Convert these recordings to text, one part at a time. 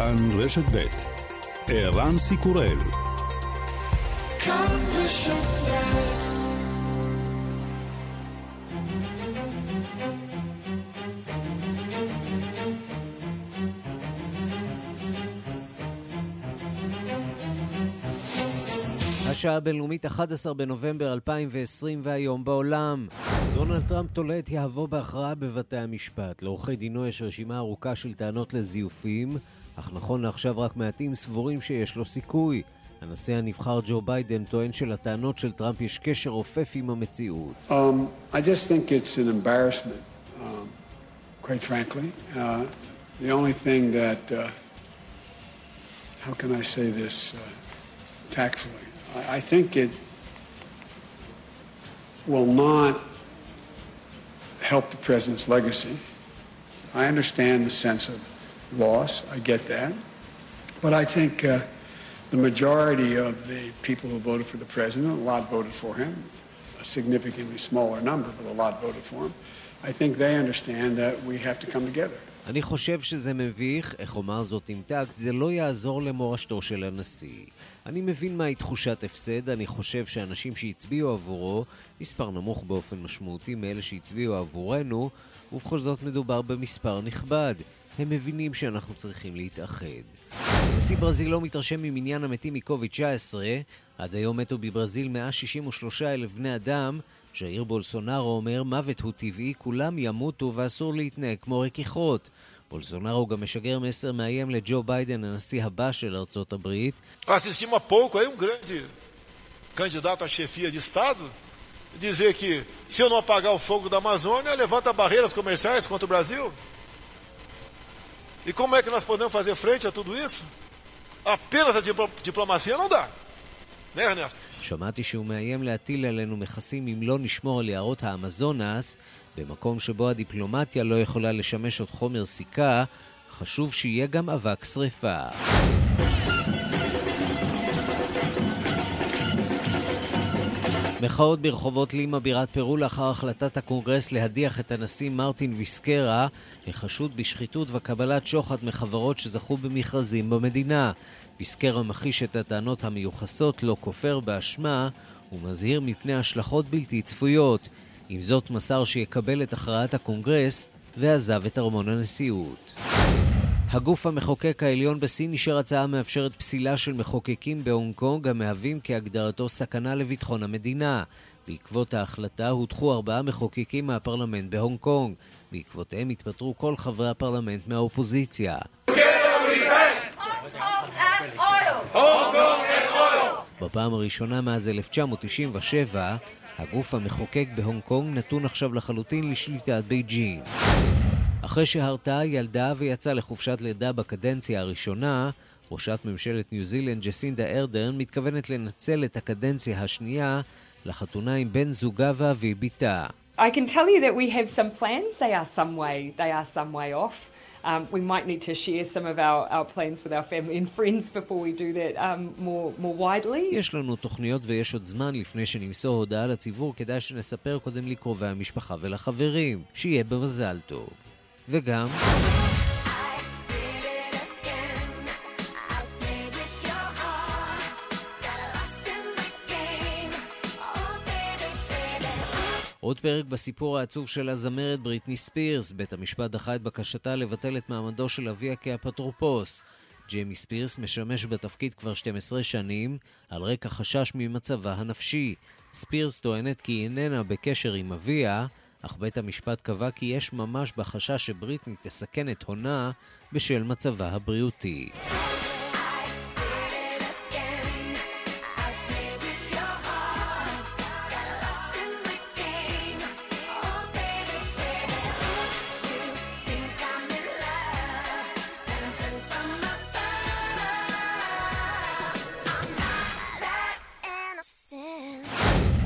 כאן רשת ב' ערן סיקורל כאן רשת השעה הבינלאומית 11 בנובמבר 2020 והיום בעולם. דונלד טראמפ תולה את יהבו בהכרעה בבתי המשפט. לעורכי דינו יש רשימה ארוכה של טענות לזיופים, אך נכון לעכשיו רק מעטים סבורים שיש לו סיכוי. הנשיא הנבחר ג'ו ביידן טוען שלטענות של טראמפ יש קשר רופף עם המציאות. Um, I just think it's an embarrassment, um, quite frankly. Uh, the only thing that, uh, how can I say this uh, tactfully? I think it will not help the president's legacy. I understand the sense of loss, I get that. But I think uh, the majority of the people who voted for the president, a lot voted for him, a significantly smaller number, but a lot voted for him. I think they understand that we have to come together. אני חושב שזה מביך, איך אומר זאת עם טקט, זה לא יעזור למורשתו של הנשיא. אני מבין מהי תחושת הפסד, אני חושב שאנשים שהצביעו עבורו, מספר נמוך באופן משמעותי מאלה שהצביעו עבורנו, ובכל זאת מדובר במספר נכבד. הם מבינים שאנחנו צריכים להתאחד. נשיא ברזיל לא מתרשם ממניין המתים מקוביד-19. עד היום מתו בברזיל 163 אלף בני אדם. ז'איר בולסונארו אומר, מוות הוא טבעי, כולם ימותו ואסור להתנהג כמו רכיכות. בולסונארו גם משגר מסר מאיים לג'ו ביידן, הנשיא הבא של ארצות הברית. Assistimos há pouco aí um grande candidato à chefia de Estado dizer que se eu não apagar o fogo da Amazônia, levanta barreiras comerciais contra o Brasil. E como é que nós podemos fazer frente a tudo isso? Apenas a diplomacia não dá. שמעתי שהוא מאיים להטיל עלינו מכסים אם לא נשמור על יערות האמזונס, במקום שבו הדיפלומטיה לא יכולה לשמש עוד חומר סיכה, חשוב שיהיה גם אבק שרפה. מחאות ברחובות לימה בירת פרו לאחר החלטת הקונגרס להדיח את הנשיא מרטין ויסקרה החשוד בשחיתות וקבלת שוחד מחברות שזכו במכרזים במדינה. ויסקרה מכחיש את הטענות המיוחסות, לא כופר באשמה ומזהיר מפני השלכות בלתי צפויות. עם זאת מסר שיקבל את הכרעת הקונגרס ועזב את ארמון הנשיאות. הגוף המחוקק העליון בסין אישר הצעה המאפשרת פסילה של מחוקקים בהונג קונג המהווים כהגדרתו סכנה לביטחון המדינה. בעקבות ההחלטה הודחו ארבעה מחוקקים מהפרלמנט בהונג קונג. בעקבותיהם התפטרו כל חברי הפרלמנט מהאופוזיציה. בפעם הראשונה מאז 1997, הגוף המחוקק בהונג קונג נתון עכשיו לחלוטין לשליטת בייג'ין. אחרי שהרתה, ילדה ויצאה לחופשת לידה בקדנציה הראשונה, ראשת ממשלת ניו זילנד ג'סינדה ארדרן מתכוונת לנצל את הקדנציה השנייה לחתונה עם בן זוגה ואבי בתה. I can tell you that we have some plans. They are some way, they are some way off. Um, we might need to share some of our, our plans with our family and friends before we do that um, more, more widely. יש לנו תוכניות ויש עוד זמן לפני שנמסור הודעה לציבור, כדאי שנספר קודם לקרובי המשפחה ולחברים. שיהיה במזל טוב. וגם... עוד פרק בסיפור העצוב של הזמרת בריטני ספירס. בית המשפט דחה את בקשתה לבטל את מעמדו של אביה כאפוטרופוס. ג'יימי ספירס משמש בתפקיד כבר 12 שנים, על רקע חשש ממצבה הנפשי. ספירס טוענת כי היא איננה בקשר עם אביה, אך בית המשפט קבע כי יש ממש בחשש שבריטני תסכן את הונה בשל מצבה הבריאותי.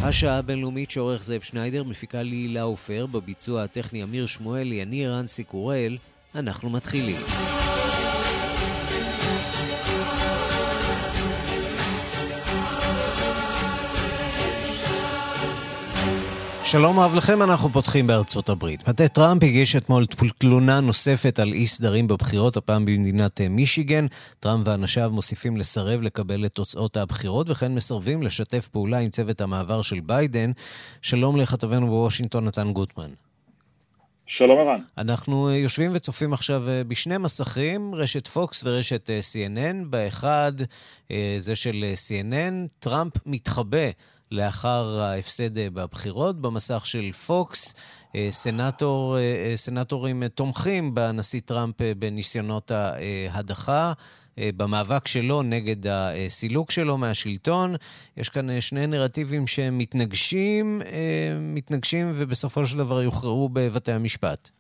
השעה הבינלאומית שעורך זאב שניידר, מפיקה לי הילה עופר, בביצוע הטכני אמיר שמואלי, אני ערן סיקורל, אנחנו מתחילים. שלום רב לכם, אנחנו פותחים בארצות הברית. מטה טראמפ הגיש אתמול תלונה נוספת על אי סדרים בבחירות, הפעם במדינת אה, מישיגן. טראמפ ואנשיו מוסיפים לסרב לקבל את תוצאות הבחירות, וכן מסרבים לשתף פעולה עם צוות המעבר של ביידן. שלום לכתבנו בוושינגטון, נתן גוטמן. שלום ערן. אנחנו אה, יושבים וצופים עכשיו אה, בשני מסכים, רשת פוקס ורשת CNN. באחד, זה של CNN, טראמפ מתחבא לאחר ההפסד אה, בבחירות. במסך של פוקס, אה, סנטור, אה, סנטורים תומכים בנשיא טראמפ בניסיונות ההדחה. במאבק שלו נגד הסילוק שלו מהשלטון. יש כאן שני נרטיבים שמתנגשים, מתנגשים ובסופו של דבר יוכרעו בבתי המשפט.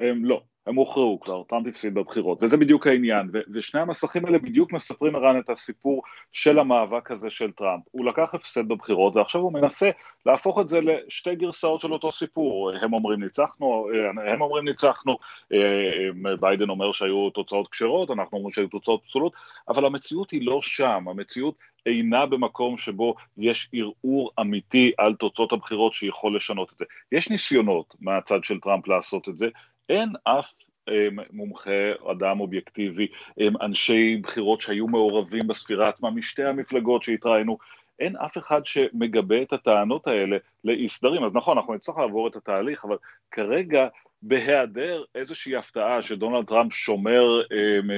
לא, הם הוכרעו כבר, טראמפ הפסיד בבחירות, וזה בדיוק העניין, ו- ושני המסכים האלה בדיוק מספרים ערן את הסיפור של המאבק הזה של טראמפ. הוא לקח הפסד בבחירות, ועכשיו הוא מנסה להפוך את זה לשתי גרסאות של אותו סיפור. הם אומרים ניצחנו, הם אומרים ניצחנו, ביידן אומר שהיו תוצאות כשרות, אנחנו אומרים שהיו תוצאות פסולות, אבל המציאות היא לא שם, המציאות אינה במקום שבו יש ערעור אמיתי על תוצאות הבחירות שיכול לשנות את זה. יש ניסיונות מהצד של טראמפ לעשות את זה, אין אף אמ, מומחה, אדם אובייקטיבי, אמ, אנשי בחירות שהיו מעורבים בספירה עצמה משתי המפלגות שהתראינו, אין אף אחד שמגבה את הטענות האלה לאי סדרים. אז נכון, אנחנו נצטרך לעבור את התהליך, אבל כרגע בהיעדר איזושהי הפתעה שדונלד טראמפ שומר אמ,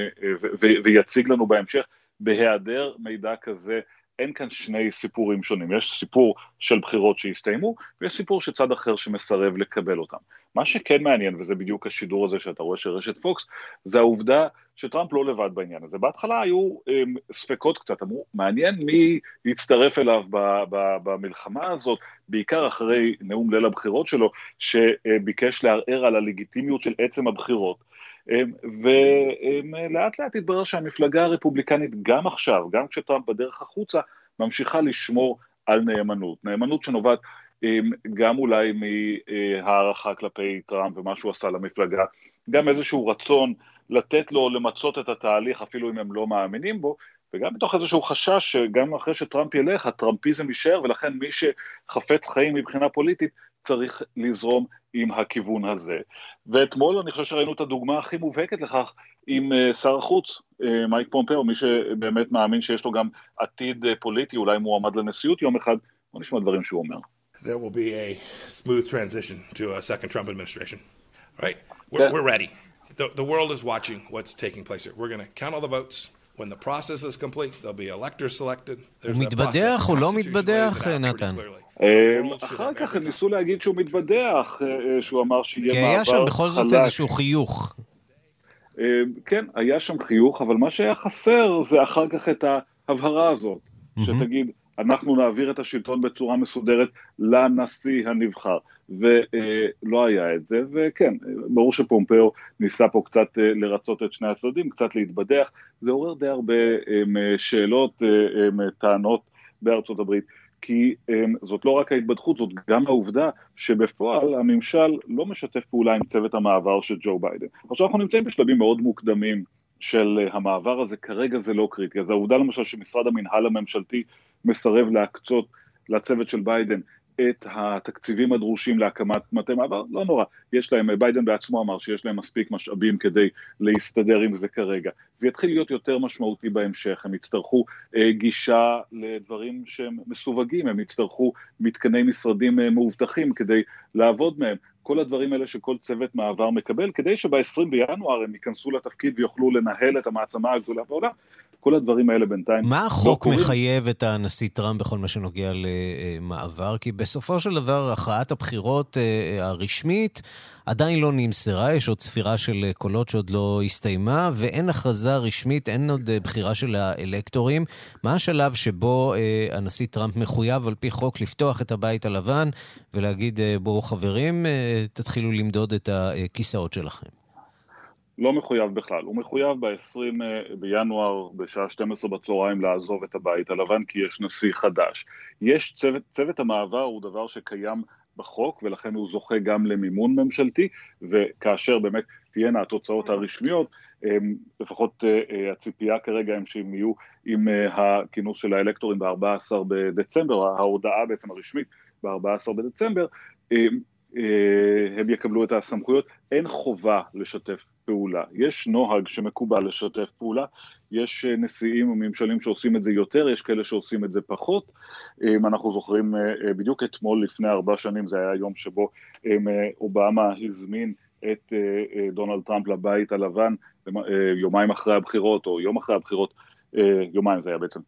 ויציג לנו בהמשך, בהיעדר מידע כזה אין כאן שני סיפורים שונים, יש סיפור של בחירות שהסתיימו, ויש סיפור של צד אחר שמסרב לקבל אותם. מה שכן מעניין, וזה בדיוק השידור הזה שאתה רואה של רשת פוקס, זה העובדה שטראמפ לא לבד בעניין הזה. בהתחלה היו הם, ספקות קצת, אמרו, מעניין מי יצטרף אליו ב, ב, במלחמה הזאת, בעיקר אחרי נאום ליל הבחירות שלו, שביקש לערער על הלגיטימיות של עצם הבחירות. ולאט לאט התברר שהמפלגה הרפובליקנית גם עכשיו, גם כשטראמפ בדרך החוצה, ממשיכה לשמור על נאמנות. נאמנות שנובעת גם אולי מהערכה כלפי טראמפ ומה שהוא עשה למפלגה, גם איזשהו רצון לתת לו למצות את התהליך אפילו אם הם לא מאמינים בו, וגם מתוך איזשהו חשש שגם אחרי שטראמפ ילך, הטראמפיזם יישאר, ולכן מי שחפץ חיים מבחינה פוליטית צריך לזרום עם הכיוון הזה. ואתמול אני חושב שראינו את הדוגמה הכי מובהקת לכך עם uh, שר החוץ, uh, מייק פומפאו, מי שבאמת מאמין שיש לו גם עתיד uh, פוליטי, אולי מועמד לנשיאות יום אחד, בוא נשמע דברים שהוא אומר. There will be a smooth transition to a second Trump administration. All right, we're, we're ready. The, the world is watching what's taking place here. We're going to count all the votes. When the process is complete, there'll be electors selected. הוא מתבדח או לא מתבדח, נתן? אחר כך הם ניסו להגיד שהוא מתבדח, שהוא אמר שיהיה מעבר חלק. כי היה שם בכל זאת איזשהו חיוך. כן, היה שם חיוך, אבל מה שהיה חסר זה אחר כך את ההבהרה הזאת, שתגיד, אנחנו נעביר את השלטון בצורה מסודרת לנשיא הנבחר. ולא היה את זה, וכן, ברור שפומפאו ניסה פה קצת לרצות את שני הצדדים, קצת להתבדח, זה עורר די הרבה שאלות, טענות בארצות הברית. כי זאת לא רק ההתכחשות, זאת גם העובדה שבפועל הממשל לא משתף פעולה עם צוות המעבר של ג'ו ביידן. עכשיו אנחנו נמצאים בשלבים מאוד מוקדמים של המעבר הזה, כרגע זה לא קריטי. אז העובדה למשל שמשרד המנהל הממשלתי מסרב להקצות לצוות של ביידן את התקציבים הדרושים להקמת מטה מעבר, לא נורא, יש להם, ביידן בעצמו אמר שיש להם מספיק משאבים כדי להסתדר עם זה כרגע. זה יתחיל להיות יותר משמעותי בהמשך, הם יצטרכו אה, גישה לדברים שהם מסווגים, הם יצטרכו מתקני משרדים אה, מאובטחים כדי לעבוד מהם. כל הדברים האלה שכל צוות מעבר מקבל, כדי שב-20 בינואר הם ייכנסו לתפקיד ויוכלו לנהל את המעצמה הגדולה בעולם. כל הדברים האלה בינתיים מה לא החוק לא מחייב את הנשיא טראמפ בכל מה שנוגע למעבר? כי בסופו של דבר הכרעת הבחירות אה, הרשמית עדיין לא נמסרה, יש עוד ספירה של קולות שעוד לא הסתיימה, ואין הכרזה רשמית, אין עוד אה, בחירה של האלקטורים. מה השלב שבו אה, הנשיא טראמפ מחויב על פי חוק לפתוח את הבית הלבן ולהגיד, בואו חברים, תתחילו למדוד את הכיסאות שלכם? לא מחויב בכלל, הוא מחויב ב-20 אה, בינואר בשעה 12 בצהריים לעזוב את הבית הלבן כי יש נשיא חדש. יש צוות, צוות המעבר הוא דבר שקיים בחוק ולכן הוא זוכה גם למימון ממשלתי וכאשר באמת תהיינה התוצאות הרשמיות, לפחות אה, אה, הציפייה כרגע הם שהם יהיו עם הכינוס של האלקטורים ב-14 בדצמבר, ההודעה בעצם הרשמית ב-14 בדצמבר, הם יקבלו את הסמכויות, אין חובה לשתף פעולה. יש נוהג שמקובל לשתף פעולה, יש נשיאים וממשלים שעושים את זה יותר, יש כאלה שעושים את זה פחות. אנחנו זוכרים בדיוק אתמול לפני ארבע שנים, זה היה היום שבו אובמה הזמין את דונלד טראמפ לבית הלבן יומיים אחרי הבחירות, או יום אחרי הבחירות, יומיים זה היה בעצם,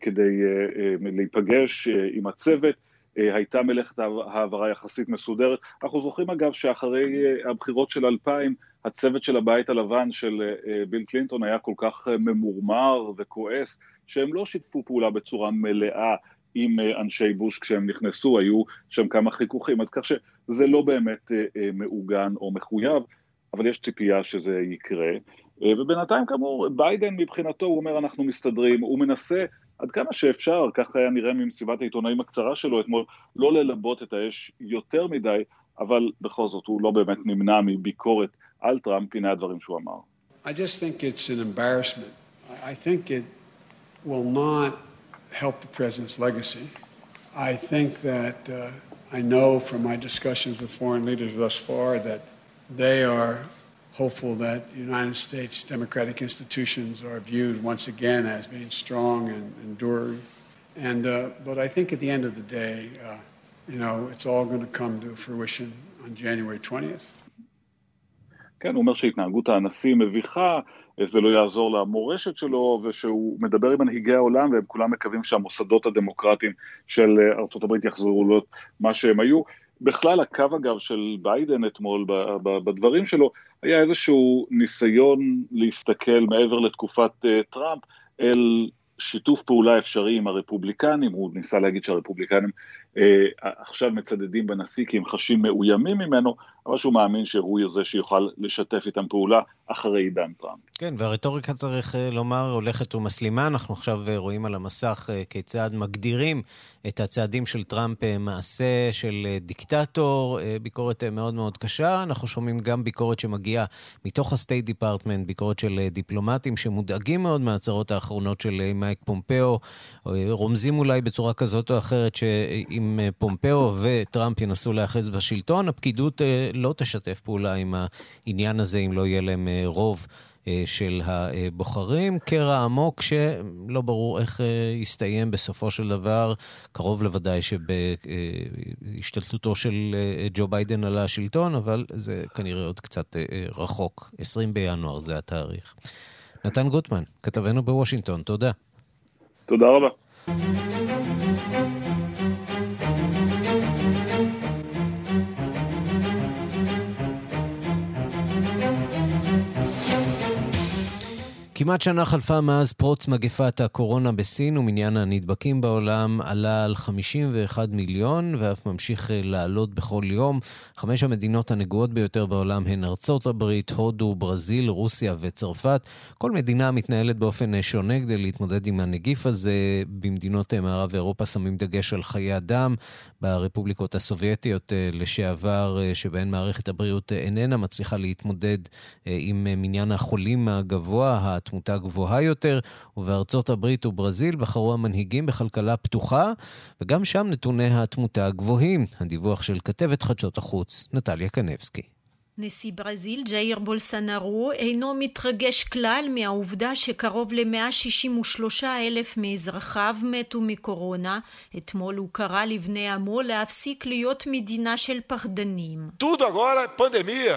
כדי להיפגש עם הצוות. הייתה מלאכת העברה יחסית מסודרת. אנחנו זוכרים אגב שאחרי הבחירות של 2000, הצוות של הבית הלבן של ביל קלינטון היה כל כך ממורמר וכועס, שהם לא שיתפו פעולה בצורה מלאה עם אנשי בוש כשהם נכנסו, היו שם כמה חיכוכים, אז כך שזה לא באמת מעוגן או מחויב, אבל יש ציפייה שזה יקרה. ובינתיים כאמור, ביידן מבחינתו, הוא אומר אנחנו מסתדרים, הוא מנסה עד כמה שאפשר, ככה היה נראה ממסיבת העיתונאים הקצרה שלו אתמול, לא ללבות את האש יותר מדי, אבל בכל זאת הוא לא באמת נמנע מביקורת על טראמפ, הנה הדברים שהוא אמר. I just think it's an embarrassment. I think it will not help the president's legacy. I think that uh, I know from my discussions with foreign leaders thus far that they are hopeful that the United States democratic institutions are viewed once again as being strong and enduring. And, uh, but I think at the end of the day, uh, you know, it's all going to come to fruition on January 20th. כן, הוא אומר שהתנהגות הנשיא מביכה, זה לא יעזור למורשת שלו, ושהוא מדבר עם מנהיגי העולם, והם כולם מקווים שהמוסדות הדמוקרטיים של ארה"ב יחזרו להיות מה שהם היו. בכלל, הקו אגב של ביידן אתמול בדברים שלו, היה איזשהו ניסיון להסתכל מעבר לתקופת טראמפ אל שיתוף פעולה אפשרי עם הרפובליקנים, הוא ניסה להגיד שהרפובליקנים אה, עכשיו מצדדים בנשיא כי הם חשים מאוימים ממנו, אבל שהוא מאמין שהוא זה שיוכל לשתף איתם פעולה אחרי עידן טראמפ. כן, והרטוריקה צריך לומר הולכת ומסלימה. אנחנו עכשיו רואים על המסך כיצד מגדירים את הצעדים של טראמפ מעשה של דיקטטור, ביקורת מאוד מאוד קשה. אנחנו שומעים גם ביקורת שמגיעה מתוך ה State Department, ביקורת של דיפלומטים שמודאגים מאוד מההצהרות האחרונות של מייק פומפאו, רומזים אולי בצורה כזאת או אחרת שאם פומפאו וטראמפ ינסו להיאחז בשלטון, הפקידות לא תשתף פעולה עם העניין הזה אם לא יהיה להם רוב של הבוחרים. קרע עמוק שלא ברור איך יסתיים בסופו של דבר. קרוב לוודאי שבהשתלטותו של ג'ו ביידן על השלטון, אבל זה כנראה עוד קצת רחוק. 20 בינואר זה התאריך. נתן גוטמן, כתבנו בוושינגטון, תודה. תודה רבה. כמעט שנה חלפה מאז פרוץ מגפת הקורונה בסין ומניין הנדבקים בעולם עלה על 51 מיליון ואף ממשיך לעלות בכל יום. חמש המדינות הנגועות ביותר בעולם הן ארצות הברית, הודו, ברזיל, רוסיה וצרפת. כל מדינה מתנהלת באופן שונה כדי להתמודד עם הנגיף הזה. במדינות מערב אירופה שמים דגש על חיי אדם. ברפובליקות הסובייטיות לשעבר, שבהן מערכת הבריאות איננה מצליחה להתמודד עם מניין החולים הגבוה, התמותה גבוהה יותר, ובארצות הברית וברזיל בחרו המנהיגים בכלכלה פתוחה, וגם שם נתוני התמותה גבוהים. הדיווח של כתבת חדשות החוץ, נטליה קנבסקי. נשיא ברזיל, ג'ייר בולסנרו, אינו מתרגש כלל מהעובדה שקרוב ל-163 אלף מאזרחיו מתו מקורונה. אתמול הוא קרא לבני עמו להפסיק להיות מדינה של פחדנים. Tudo agora pandemia.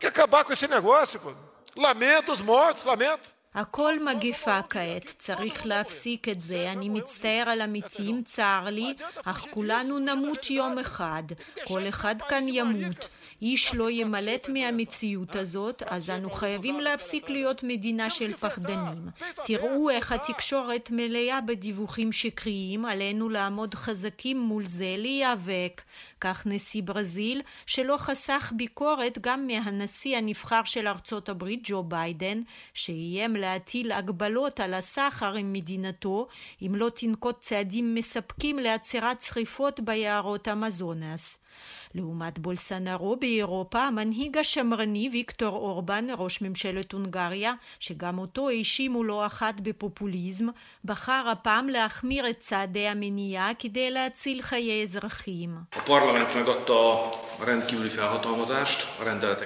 Que acabar com esse negócio, pô. Lamento os mortos, lamento. הכל מגפה כעת, צריך להפסיק את זה. אני מצטער על המתים, צר לי, אך כולנו נמות יום אחד. כל אחד כאן ימות. איש לא ימלט מהמציאות הזאת, אז אנו חייבים להפסיק להיות מדינה של פחדנים. תראו איך התקשורת מלאה בדיווחים שקריים, עלינו לעמוד חזקים מול זה, להיאבק. כך נשיא ברזיל, שלא חסך ביקורת גם מהנשיא הנבחר של ארצות הברית, ג'ו ביידן, שאיים להטיל הגבלות על הסחר עם מדינתו, אם לא תנקוט צעדים מספקים לעצירת שריפות ביערות המזונס. לעומת בולסנרו באירופה, המנהיג השמרני ויקטור אורבן, ראש ממשלת הונגריה, שגם אותו האשימו לא אחת בפופוליזם, בחר הפעם להחמיר את צעדי המניעה כדי להציל חיי אזרחים.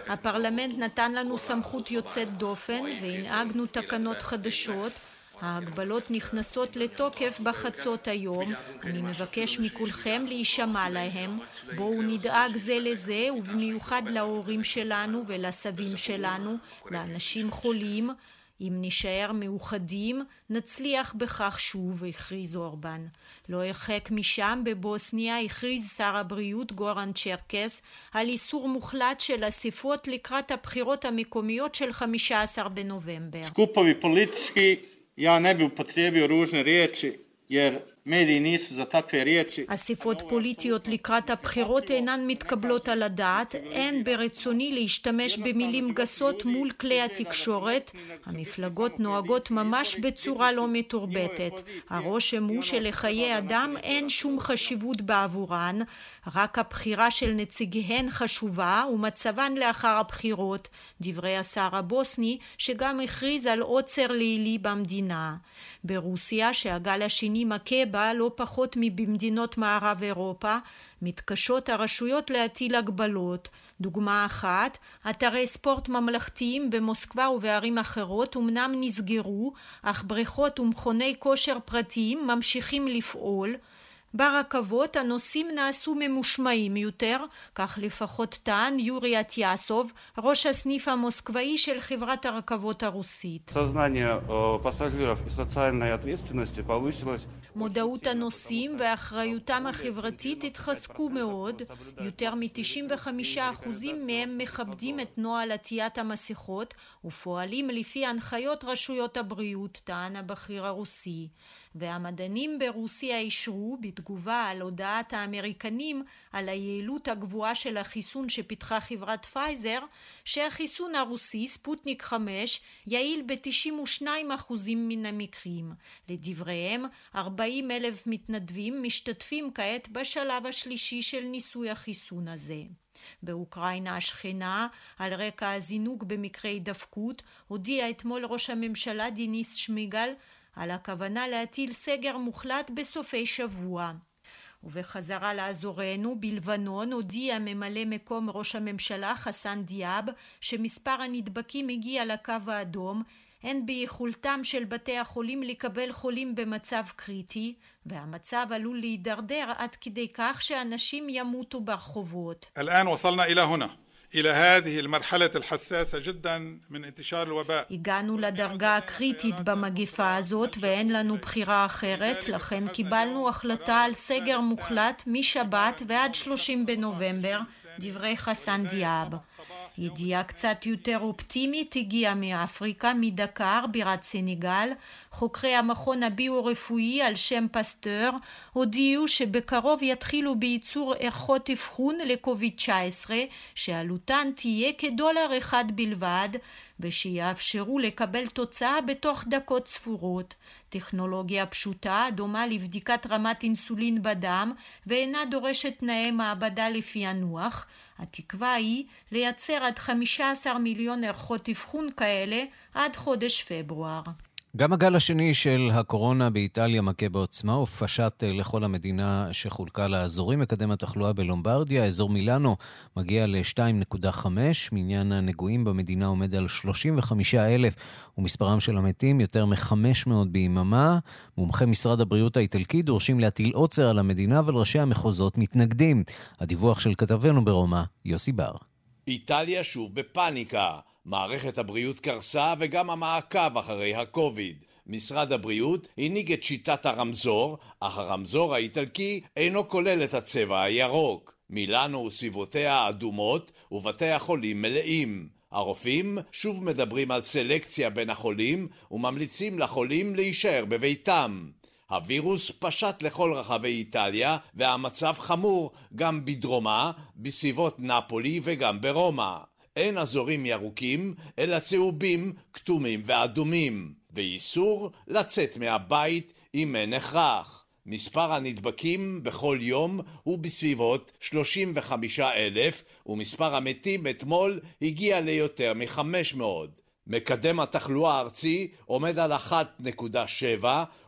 הפרלמנט נתן לנו סמכות יוצאת דופן והנהגנו תקנות חדשות ההגבלות נכנסות לתוקף בחצות היום. אני מבקש מכולכם להישמע להם. בואו נדאג זה לזה, ובמיוחד להורים שלנו ולסבים שלנו, לאנשים חולים. אם נישאר מאוחדים, נצליח בכך שוב, הכריז אורבן. לא הרחק משם, בבוסניה, הכריז שר הבריאות גורן צ'רקס על איסור מוחלט של אספות לקראת הבחירות המקומיות של 15 בנובמבר. Ja ne bi upotrijebio ružne riječi jer אספות פוליטיות לקראת הבחירות אינן מתקבלות על הדעת. אין ברצוני להשתמש במילים גסות מול כלי התקשורת. המפלגות נוהגות ממש בצורה לא מתורבתת. הרושם הוא שלחיי אדם אין שום חשיבות בעבורן. רק הבחירה של נציגיהן חשובה ומצבן לאחר הבחירות. דברי השר הבוסני שגם הכריז על עוצר לילי במדינה. ברוסיה שהגל השני מכה בה לא פחות מבמדינות מערב אירופה, מתקשות הרשויות להטיל הגבלות. דוגמה אחת, אתרי ספורט ממלכתיים במוסקבה ובערים אחרות אמנם נסגרו, אך בריכות ומכוני כושר פרטיים ממשיכים לפעול. ברכבות הנוסעים נעשו ממושמעים יותר, כך לפחות טען יורי אטיאסוב, ראש הסניף המוסקבאי של חברת הרכבות הרוסית. מודעות הנוסעים ואחריותם החברתית התחזקו מאוד, יותר מ-95% מהם מכבדים את נוהל עטיית המסכות ופועלים לפי הנחיות רשויות הבריאות, טען הבכיר הרוסי. והמדענים ברוסיה אישרו בתגובה על הודעת האמריקנים על היעילות הגבוהה של החיסון שפיתחה חברת פייזר שהחיסון הרוסי ספוטניק 5 יעיל ב-92% מן המקרים. לדבריהם 40 אלף מתנדבים משתתפים כעת בשלב השלישי של ניסוי החיסון הזה. באוקראינה השכנה, על רקע הזינוק במקרי הידבקות, הודיע אתמול ראש הממשלה דניס שמיהל על הכוונה להטיל סגר מוחלט בסופי שבוע. ובחזרה לאזורנו, בלבנון, הודיע ממלא מקום ראש הממשלה חסן דיאב שמספר הנדבקים הגיע לקו האדום, אין ביכולתם של בתי החולים לקבל חולים במצב קריטי, והמצב עלול להידרדר עד כדי כך שאנשים ימותו ברחובות. إلى هذه المرحلة الحساسة جدا من انتشار الوباء. הגענו לדרגה הקריטית במגפה הזאת ואין לנו בחירה אחרת, לכן קיבלנו החלטה על סגר מוחלט משבת ועד 30 בנובמבר, דברי חסן דיאב. ידיעה קצת יותר אופטימית הגיעה מאפריקה, מדקר, בירת סנגל. חוקרי המכון הביו-רפואי על שם פסטר הודיעו שבקרוב יתחילו בייצור ערכות אבחון לקוביד-19, שעלותן תהיה כדולר אחד בלבד, ושיאפשרו לקבל תוצאה בתוך דקות ספורות. טכנולוגיה פשוטה, דומה לבדיקת רמת אינסולין בדם, ואינה דורשת תנאי מעבדה לפענוח. התקווה היא לייצר עד 15 מיליון ערכות אבחון כאלה עד חודש פברואר. גם הגל השני של הקורונה באיטליה מכה בעוצמה ופשט אה, לכל המדינה שחולקה לאזורים. מקדם התחלואה בלומברדיה, אזור מילאנו, מגיע ל-2.5. מניין הנגועים במדינה עומד על 35,000, ומספרם של המתים יותר מ-500 ביממה. מומחי משרד הבריאות האיטלקי דורשים להטיל עוצר על המדינה, אבל ראשי המחוזות מתנגדים. הדיווח של כתבנו ברומא, יוסי בר. איטליה שוב בפאניקה. מערכת הבריאות קרסה וגם המעקב אחרי הקוביד. משרד הבריאות הנהיג את שיטת הרמזור, אך הרמזור האיטלקי אינו כולל את הצבע הירוק. מילאנו וסביבותיה אדומות ובתי החולים מלאים. הרופאים שוב מדברים על סלקציה בין החולים וממליצים לחולים להישאר בביתם. הווירוס פשט לכל רחבי איטליה והמצב חמור גם בדרומה, בסביבות נפולי וגם ברומא. אין אזורים ירוקים, אלא צהובים, כתומים ואדומים, ואיסור לצאת מהבית אם אין הכרח. מספר הנדבקים בכל יום הוא בסביבות 35 אלף, ומספר המתים אתמול הגיע ליותר מ-500. מקדם התחלואה הארצי עומד על 1.7,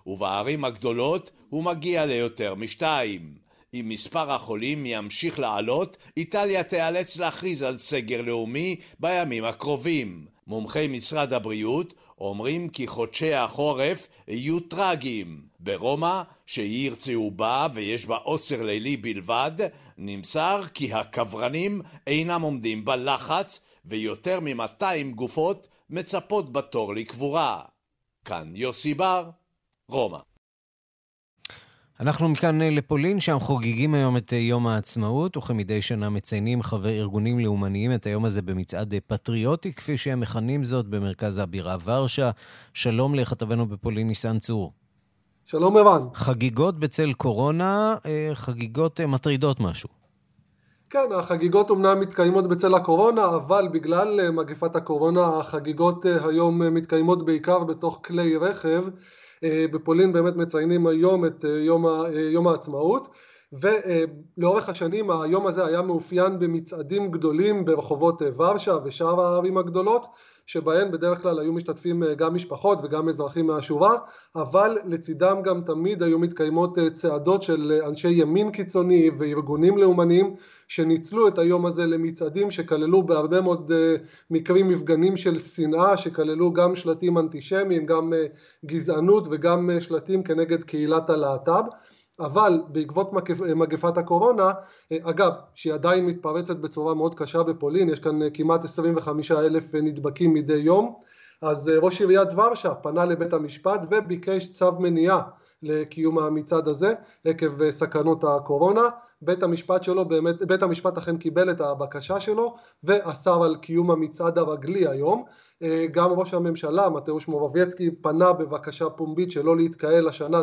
ובערים הגדולות הוא מגיע ליותר משתיים. אם מספר החולים ימשיך לעלות, איטליה תיאלץ להכריז על סגר לאומי בימים הקרובים. מומחי משרד הבריאות אומרים כי חודשי החורף יהיו טרגיים. ברומא, שהיא עיר צהובה ויש בה עוצר לילי בלבד, נמסר כי הקברנים אינם עומדים בלחץ ויותר מ-200 גופות מצפות בתור לקבורה. כאן יוסי בר, רומא. אנחנו מכאן אה, לפולין, שם חוגגים היום את אה, יום העצמאות, וכמדי שנה מציינים חברי ארגונים לאומניים את היום הזה במצעד אה, פטריוטי, כפי שהם מכנים זאת, במרכז הבירה ורשה. שלום לכתבנו בפולין, ניסן צור. שלום ערן. חגיגות בצל קורונה, חגיגות מטרידות משהו. כן, החגיגות אומנם מתקיימות בצל הקורונה, אבל בגלל מגפת הקורונה החגיגות היום מתקיימות בעיקר בתוך כלי רכב. אה, בפולין באמת מציינים היום את אה, יום, אה, יום העצמאות ולאורך השנים היום הזה היה מאופיין במצעדים גדולים ברחובות ורשה ושאר הערים הגדולות שבהן בדרך כלל היו משתתפים גם משפחות וגם אזרחים מהשורה אבל לצידם גם תמיד היו מתקיימות צעדות של אנשי ימין קיצוני וארגונים לאומניים שניצלו את היום הזה למצעדים שכללו בהרבה מאוד אה, מקרים מפגנים של שנאה שכללו גם שלטים אנטישמיים, גם אה, גזענות וגם אה, שלטים כנגד קהילת הלהט"ב אבל בעקבות מגפת הקורונה, אגב, שהיא עדיין מתפרצת בצורה מאוד קשה בפולין, יש כאן כמעט 25 אלף נדבקים מדי יום, אז ראש עיריית ורשה פנה לבית המשפט וביקש צו מניעה לקיום המצעד הזה עקב סכנות הקורונה. בית המשפט שלו באמת, בית המשפט אכן קיבל את הבקשה שלו ואסר על קיום המצעד הרגלי היום. אה, גם ראש הממשלה מתאוש מורבייצקי פנה בבקשה פומבית שלא להתקהל השנה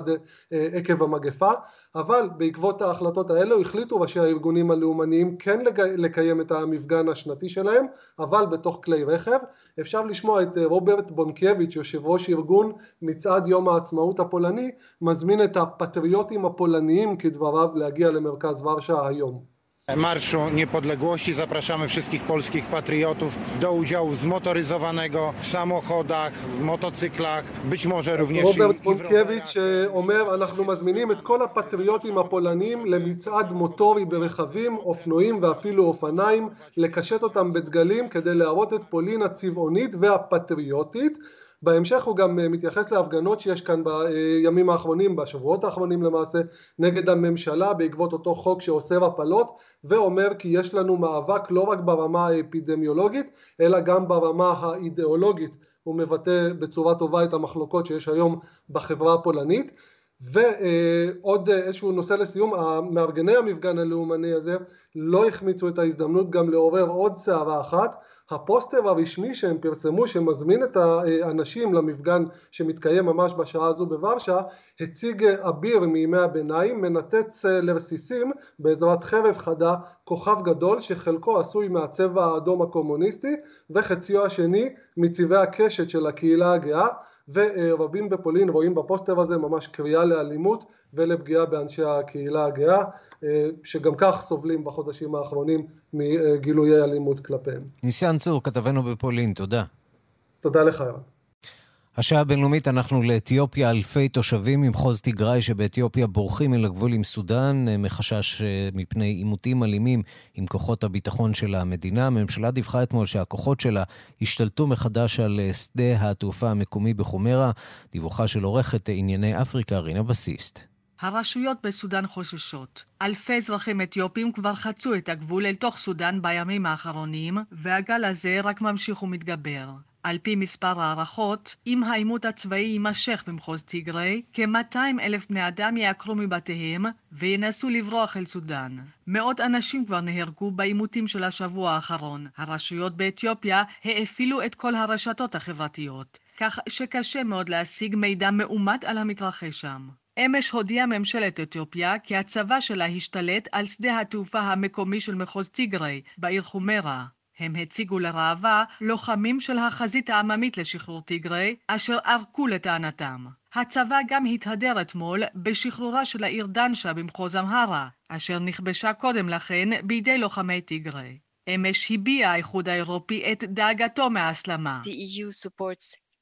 אה, עקב המגפה אבל בעקבות ההחלטות האלו החליטו ראשי הארגונים הלאומניים כן לקיים את המפגן השנתי שלהם אבל בתוך כלי רכב. אפשר לשמוע את אה, רוברט בונקביץ' יושב ראש ארגון מצעד יום העצמאות הפולני מזמין את הפטריוטים הפולניים כדבריו להגיע למרכז ורשה היום Marszu Niepodległości zapraszamy wszystkich polskich patriotów do udziału zmotoryzowanego w samochodach, w motocyklach, być może również רוברט פונקביץ' אומר אנחנו מזמינים את כל הפטריוטים הפולנים למצעד מוטורי ברכבים, אופנועים ואפילו אופניים, לקשט אותם בדגלים כדי להראות את פולין הצבעונית והפטריוטית בהמשך הוא גם אה, מתייחס להפגנות שיש כאן בימים האחרונים, בשבועות האחרונים למעשה, נגד הממשלה בעקבות אותו חוק שאוסר הפלות, ואומר כי יש לנו מאבק לא רק ברמה האפידמיולוגית, אלא גם ברמה האידיאולוגית. הוא מבטא בצורה טובה את המחלוקות שיש היום בחברה הפולנית. ועוד איזשהו נושא לסיום, מארגני המפגן הלאומני הזה לא החמיצו את ההזדמנות גם לעורר עוד סערה אחת. הפוסטר הרשמי שהם פרסמו שמזמין את האנשים למפגן שמתקיים ממש בשעה הזו בוורשה הציג אביר מימי הביניים מנתץ לרסיסים בעזרת חרב חדה כוכב גדול שחלקו עשוי מהצבע האדום הקומוניסטי וחציו השני מצבעי הקשת של הקהילה הגאה ורבים בפולין רואים בפוסטר הזה ממש קריאה לאלימות ולפגיעה באנשי הקהילה הגאה אה, שגם כך סובלים בחודשים האחרונים מגילויי אלימות כלפיהם. ניסן צור, כתבנו בפולין, תודה. תודה לך, ירן. השעה הבינלאומית, אנחנו לאתיופיה, אלפי תושבים ממחוז תיגראי שבאתיופיה בורחים אל הגבול עם סודאן, אה, מחשש אה, מפני עימותים אלימים עם כוחות הביטחון של המדינה. הממשלה דיווחה אתמול שהכוחות שלה השתלטו מחדש על שדה התעופה המקומי בחומרה. דיווחה של עורכת ענייני אפריקה, רינה בסיסט. הרשויות בסודאן חוששות. אלפי אזרחים אתיופים כבר חצו את הגבול אל תוך סודאן בימים האחרונים, והגל הזה רק ממשיך ומתגבר. על פי מספר הערכות, אם העימות הצבאי יימשך במחוז טיגרי, כ-200 אלף בני אדם יעקרו מבתיהם וינסו לברוח אל סודאן. מאות אנשים כבר נהרגו בעימותים של השבוע האחרון. הרשויות באתיופיה האפילו את כל הרשתות החברתיות, כך שקשה מאוד להשיג מידע מאומת על המתרחש שם. אמש הודיעה ממשלת אתיופיה כי הצבא שלה השתלט על שדה התעופה המקומי של מחוז טיגרי בעיר חומרה. הם הציגו לראווה לוחמים של החזית העממית לשחרור טיגרי, אשר ערקו לטענתם. הצבא גם התהדר אתמול בשחרורה של העיר דנשה במחוז אמהרה, אשר נכבשה קודם לכן בידי לוחמי טיגרי. אמש הביע האיחוד האירופי את דאגתו מההסלמה.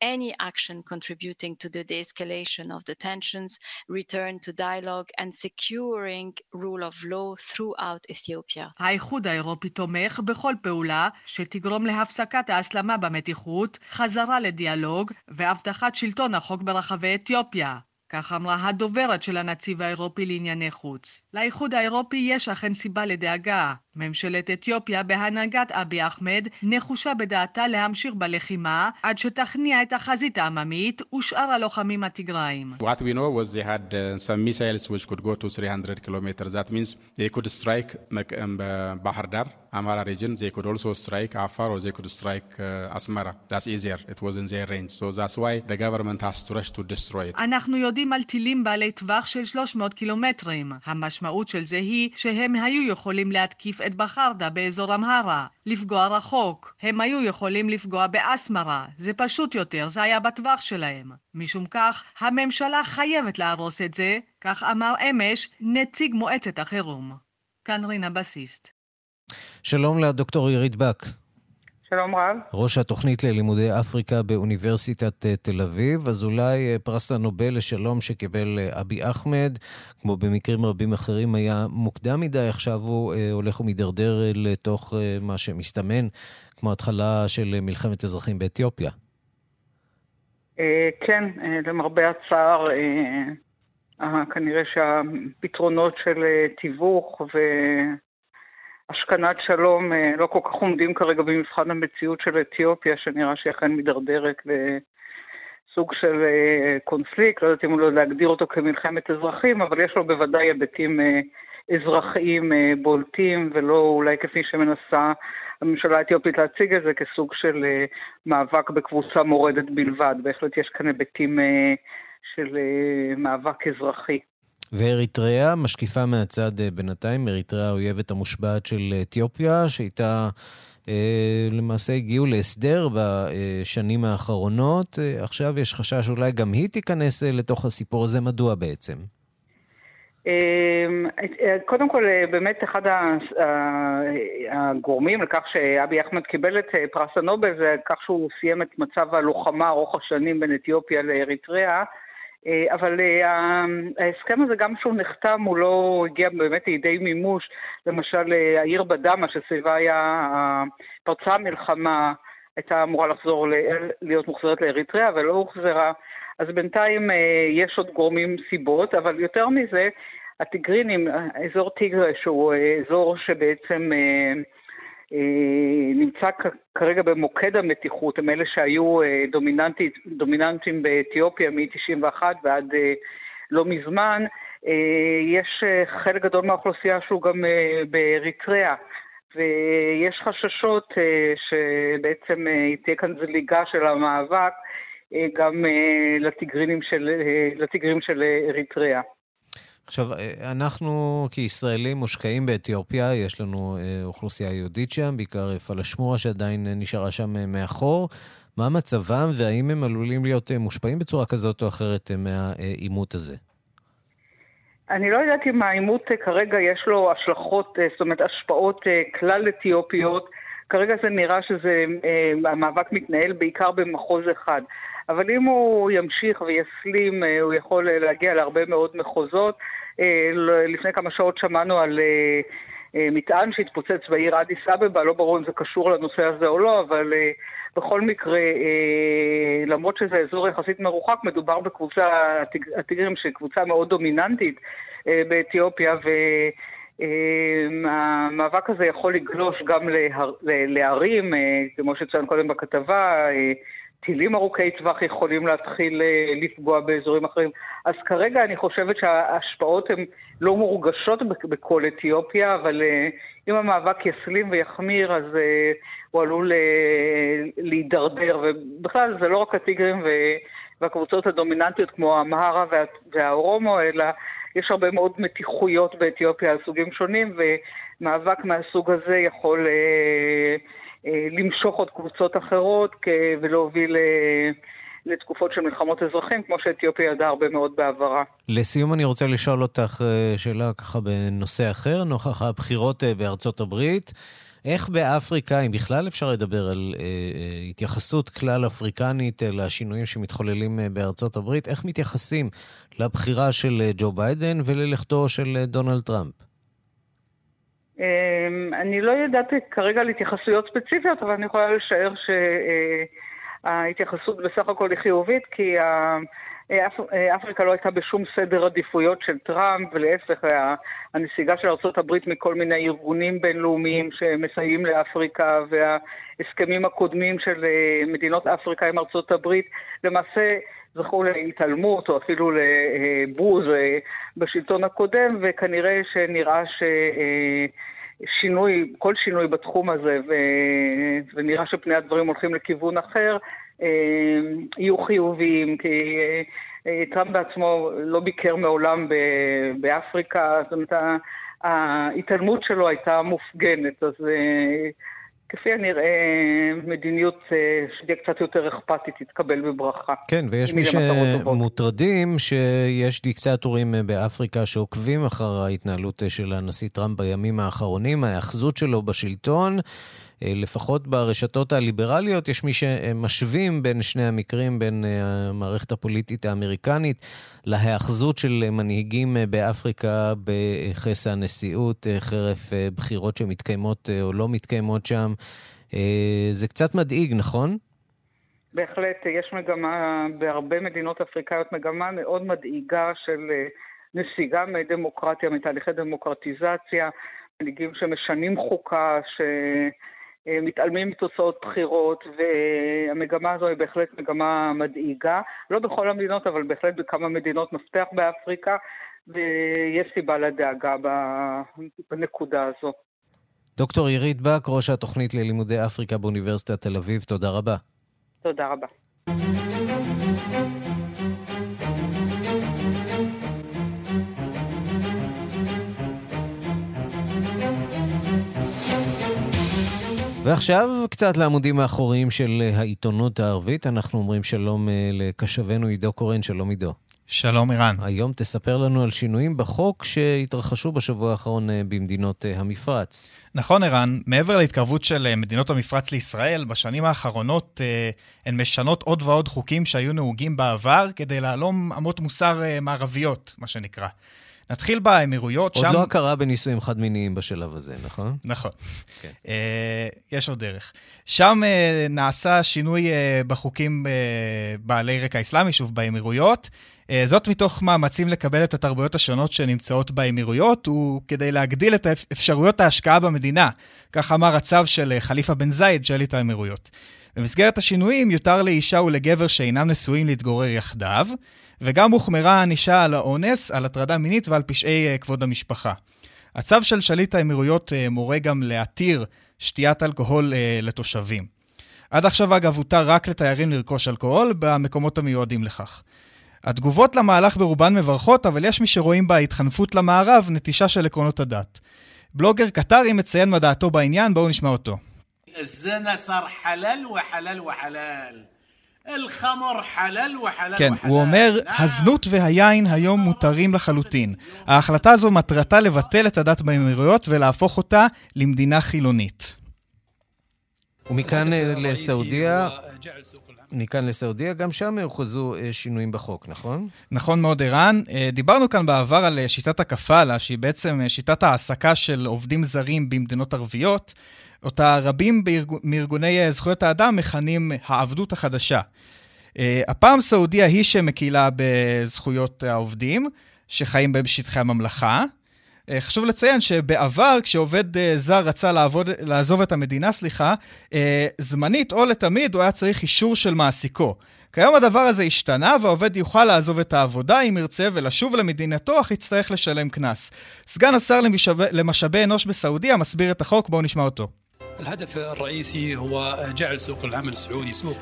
Any action contributing to the de-escalation of the tensions, return to dialogue and securing rule of law throughout Ethiopia. האיחוד האירופי תומך בכל פעולה שתגרום להפסקת ההסלמה במתיחות, חזרה לדיאלוג והבטחת שלטון החוק ברחבי אתיופיה. כך אמרה הדוברת של הנציב האירופי לענייני חוץ. לאיחוד האירופי יש אכן סיבה לדאגה. ממשלת אתיופיה בהנהגת אבי אחמד נחושה בדעתה להמשיך בלחימה עד שתכניע את החזית העממית ושאר הלוחמים הטיגריים. What we know was they had uh, some missiles which could go to 300 kilometers. That means they could strike um, Bahar Dar, Amara region. They could also strike Afar or they could strike uh, Asmara. That's easier. It was in their range. So that's why the government has to rush to destroy it. אנחנו יודעים על טילים בעלי טווח של 300 קילומטרים. המשמעות של זה היא שהם היו יכולים להתקיף את בחרדה באזור אמהרה, לפגוע רחוק. הם היו יכולים לפגוע באסמרה, זה פשוט יותר, זה היה בטווח שלהם. משום כך, הממשלה חייבת להרוס את זה, כך אמר אמש נציג מועצת החירום. כאן רינה בסיסט. שלום לדוקטור עירית בק. שלום רב. ראש התוכנית ללימודי אפריקה באוניברסיטת אה, תל אביב, אז אולי אה, פרס הנובל לשלום שקיבל אה, אבי אחמד, כמו במקרים רבים אחרים, היה מוקדם מדי, עכשיו הוא הולך ומידרדר לתוך מה שמסתמן כמו התחלה של מלחמת אזרחים באתיופיה. כן, למרבה הצער, כנראה שהפתרונות של תיווך ו... השכנת שלום אה, לא כל כך עומדים כרגע במבחן המציאות של אתיופיה, שנראה שהיא אכן מידרדרת לסוג של אה, קונפליקט, לא יודעת אם לא להגדיר אותו כמלחמת אזרחים, אבל יש לו בוודאי היבטים אה, אזרחיים בולטים, ולא אולי כפי שמנסה הממשלה האתיופית להציג את זה כסוג של מאבק בקבוצה מורדת בלבד. בהחלט יש כאן היבטים של מאבק אזרחי. ואריתריאה משקיפה מהצד אה, בינתיים, אריתריאה האויבת המושבעת של אתיופיה, שאיתה אה, למעשה הגיעו להסדר בשנים האחרונות. אה, עכשיו יש חשש אולי גם היא תיכנס לתוך הסיפור הזה, מדוע בעצם? אמ, קודם כל, באמת אחד הגורמים לכך שאבי אחמד קיבל את פרס הנובל זה כך שהוא סיים את מצב הלוחמה ארוך השנים בין אתיופיה לאריתריאה. אה, אבל אה, ההסכם הזה, גם כשהוא נחתם, הוא לא הגיע באמת לידי מימוש. למשל, אה, העיר בדמה, שסביבה היה, פרצה המלחמה, הייתה אמורה לחזור, להיות מוחזרת לאריתריאה, ולא הוחזרה. אז בינתיים יש עוד גורמים סיבות, אבל יותר מזה, הטיגרינים, אזור טיגרה, שהוא אזור שבעצם... אה, נמצא כרגע במוקד המתיחות, הם אלה שהיו אה, דומיננטיים באתיופיה מ-91 ועד אה, לא מזמן. יש חלק גדול מהאוכלוסייה שהוא גם באריתריאה, ויש חששות שבעצם תהיה כאן זליגה של המאבק גם לטיגרינים של, לטיגרים של אריתריאה. עכשיו, אה, אנחנו כישראלים מושקעים באתיופיה, יש לנו אה, אוכלוסייה יהודית שם, בעיקר פלשמורה שעדיין נשארה שם אה, מאחור. מה מצבם והאם הם עלולים להיות מושפעים בצורה כזאת או אחרת מהעימות הזה? אני לא יודעת אם העימות כרגע יש לו השלכות, זאת אומרת השפעות כלל אתיופיות. כרגע זה נראה שזה, המאבק מתנהל בעיקר במחוז אחד. אבל אם הוא ימשיך ויסלים, אה, הוא יכול אה, להגיע להרבה מאוד מחוזות. אה, לפני כמה שעות שמענו על מטען שהתפוצץ בעיר אדיס אבבה, לא ברור אם זה קשור לנושא הזה או לא, אבל בכל מקרה, למרות שזה אזור יחסית מרוחק, מדובר בקבוצה, הטיגרים שהיא קבוצה מאוד דומיננטית באתיופיה, והמאבק הזה יכול לגלוש גם לערים, כמו שצוין קודם בכתבה, טילים ארוכי טווח יכולים להתחיל אה, לפגוע באזורים אחרים. אז כרגע אני חושבת שההשפעות הן לא מורגשות בכל אתיופיה, אבל אה, אם המאבק יסלים ויחמיר, אז אה, הוא עלול להידרדר. ובכלל, זה לא רק הטיגרים והקבוצות הדומיננטיות כמו המהרה והאורומו, אלא יש הרבה מאוד מתיחויות באתיופיה על סוגים שונים, ומאבק מהסוג הזה יכול... למשוך עוד קבוצות אחרות ולהוביל לתקופות של מלחמות אזרחים, כמו שאתיופיה ידעה הרבה מאוד בעברה. לסיום אני רוצה לשאול אותך אה, שאלה ככה בנושא אחר, נוכח הבחירות אה, בארצות הברית. איך באפריקה, אם בכלל אפשר לדבר על אה, אה, התייחסות כלל אפריקנית אה, לשינויים שמתחוללים אה, בארצות הברית, איך מתייחסים לבחירה של אה, ג'ו ביידן וללכתו של אה, דונלד טראמפ? אמ, אני לא יודעת כרגע על התייחסויות ספציפיות, אבל אני יכולה לשער שההתייחסות בסך הכל היא חיובית, כי אפריקה לא הייתה בשום סדר עדיפויות של טראמפ, ולהפך, הנסיגה של ארה"ב מכל מיני ארגונים בינלאומיים שמסייעים לאפריקה, וההסכמים הקודמים של אה, מדינות אפריקה עם ארה"ב, למעשה זכו להתעלמות או אפילו לבוז אה, בשלטון הקודם, וכנראה שנראה ש... אה, שינוי, כל שינוי בתחום הזה, ו... ונראה שפני הדברים הולכים לכיוון אחר, אה, יהיו חיוביים, כי טראמפ בעצמו לא ביקר מעולם באפריקה, זאת אומרת, ההתעלמות שלו הייתה מופגנת, אז כפי הנראה, מדיניות אה, שתהיה קצת יותר אכפתית תתקבל בברכה. כן, ויש מי שמוטרדים שיש דיקטטורים אה, באפריקה שעוקבים אחר ההתנהלות אה, של הנשיא טראמפ בימים האחרונים, ההאחזות שלו בשלטון. אה, לפחות ברשתות הליברליות, יש מי שמשווים בין שני המקרים, בין אה, המערכת הפוליטית האמריקנית להיאחזות של מנהיגים אה, באפריקה בכס הנשיאות, חרף בחירות שמתקיימות או לא מתקיימות שם. זה קצת מדאיג, נכון? בהחלט, יש מגמה, בהרבה מדינות אפריקאיות, מגמה מאוד מדאיגה של נסיגה מדמוקרטיה, מתהליכי דמוקרטיזציה, מנהיגים שמשנים חוקה, ש... אה, מתעלמים מתוצאות בחירות, והמגמה הזו היא בהחלט מגמה מדאיגה. לא בכל המדינות, אבל בהחלט בכמה מדינות מפתח באפריקה, ויש סיבה לדאגה בנקודה הזו. דוקטור עירית בק, ראש התוכנית ללימודי אפריקה באוניברסיטת תל אביב, תודה רבה. תודה רבה. ועכשיו קצת לעמודים האחוריים של העיתונות הערבית. אנחנו אומרים שלום אה, לקשבנו עידו קורן, שלום עידו. שלום ערן. היום תספר לנו על שינויים בחוק שהתרחשו בשבוע האחרון אה, במדינות אה, המפרץ. נכון ערן, מעבר להתקרבות של מדינות המפרץ לישראל, בשנים האחרונות הן משנות עוד ועוד חוקים שהיו נהוגים בעבר כדי להלום אמות מוסר מערביות, מה שנקרא. נתחיל באמירויות, עוד שם... עוד לא הכרה בנישואים חד-מיניים בשלב הזה, נכון? נכון. כן. Uh, יש עוד דרך. שם uh, נעשה שינוי uh, בחוקים בעלי רקע אסלאמי, שוב, באמירויות. זאת מתוך מאמצים לקבל את התרבויות השונות שנמצאות באמירויות, וכדי להגדיל את אפשרויות ההשקעה במדינה. כך אמר הצו של חליפה בן זייד, שליט האמירויות. במסגרת השינויים יותר לאישה ולגבר שאינם נשואים להתגורר יחדיו. וגם הוחמרה הענישה על האונס, על הטרדה מינית ועל פשעי אה, כבוד המשפחה. הצו של שליט האמירויות אה, מורה גם להתיר שתיית אלכוהול אה, לתושבים. עד עכשיו, אגב, הותר רק לתיירים לרכוש אלכוהול במקומות המיועדים לכך. התגובות למהלך ברובן מברכות, אבל יש מי שרואים בהתחנפות למערב נטישה של עקרונות הדת. בלוגר קטרי מציין מה דעתו בעניין, בואו נשמע אותו. כן, הוא אומר, הזנות והיין היום מותרים לחלוטין. ההחלטה הזו מטרתה לבטל את הדת באמירויות ולהפוך אותה למדינה חילונית. ומכאן אה, לסעודיה, מכאן לסעודיה, גם שם הוכרזו אה, שינויים בחוק, נכון? נכון מאוד, ערן. אה, דיברנו כאן בעבר על שיטת הקפאלה, שהיא בעצם שיטת העסקה של עובדים זרים במדינות ערביות. אותה רבים בארג... מארגוני אה, זכויות האדם מכנים העבדות החדשה. אה, הפעם סעודיה היא שמקילה בזכויות העובדים, שחיים בשטחי הממלכה. אה, חשוב לציין שבעבר, כשעובד זר רצה לעבוד, לעזוב את המדינה, סליחה, זמנית או לתמיד, הוא היה צריך אישור של מעסיקו. כיום הדבר הזה השתנה, והעובד יוכל לעזוב את העבודה אם ירצה ולשוב למדינתו, אך יצטרך לשלם קנס. סגן השר למשאבי אנוש בסעודיה מסביר את החוק, בואו נשמע אותו.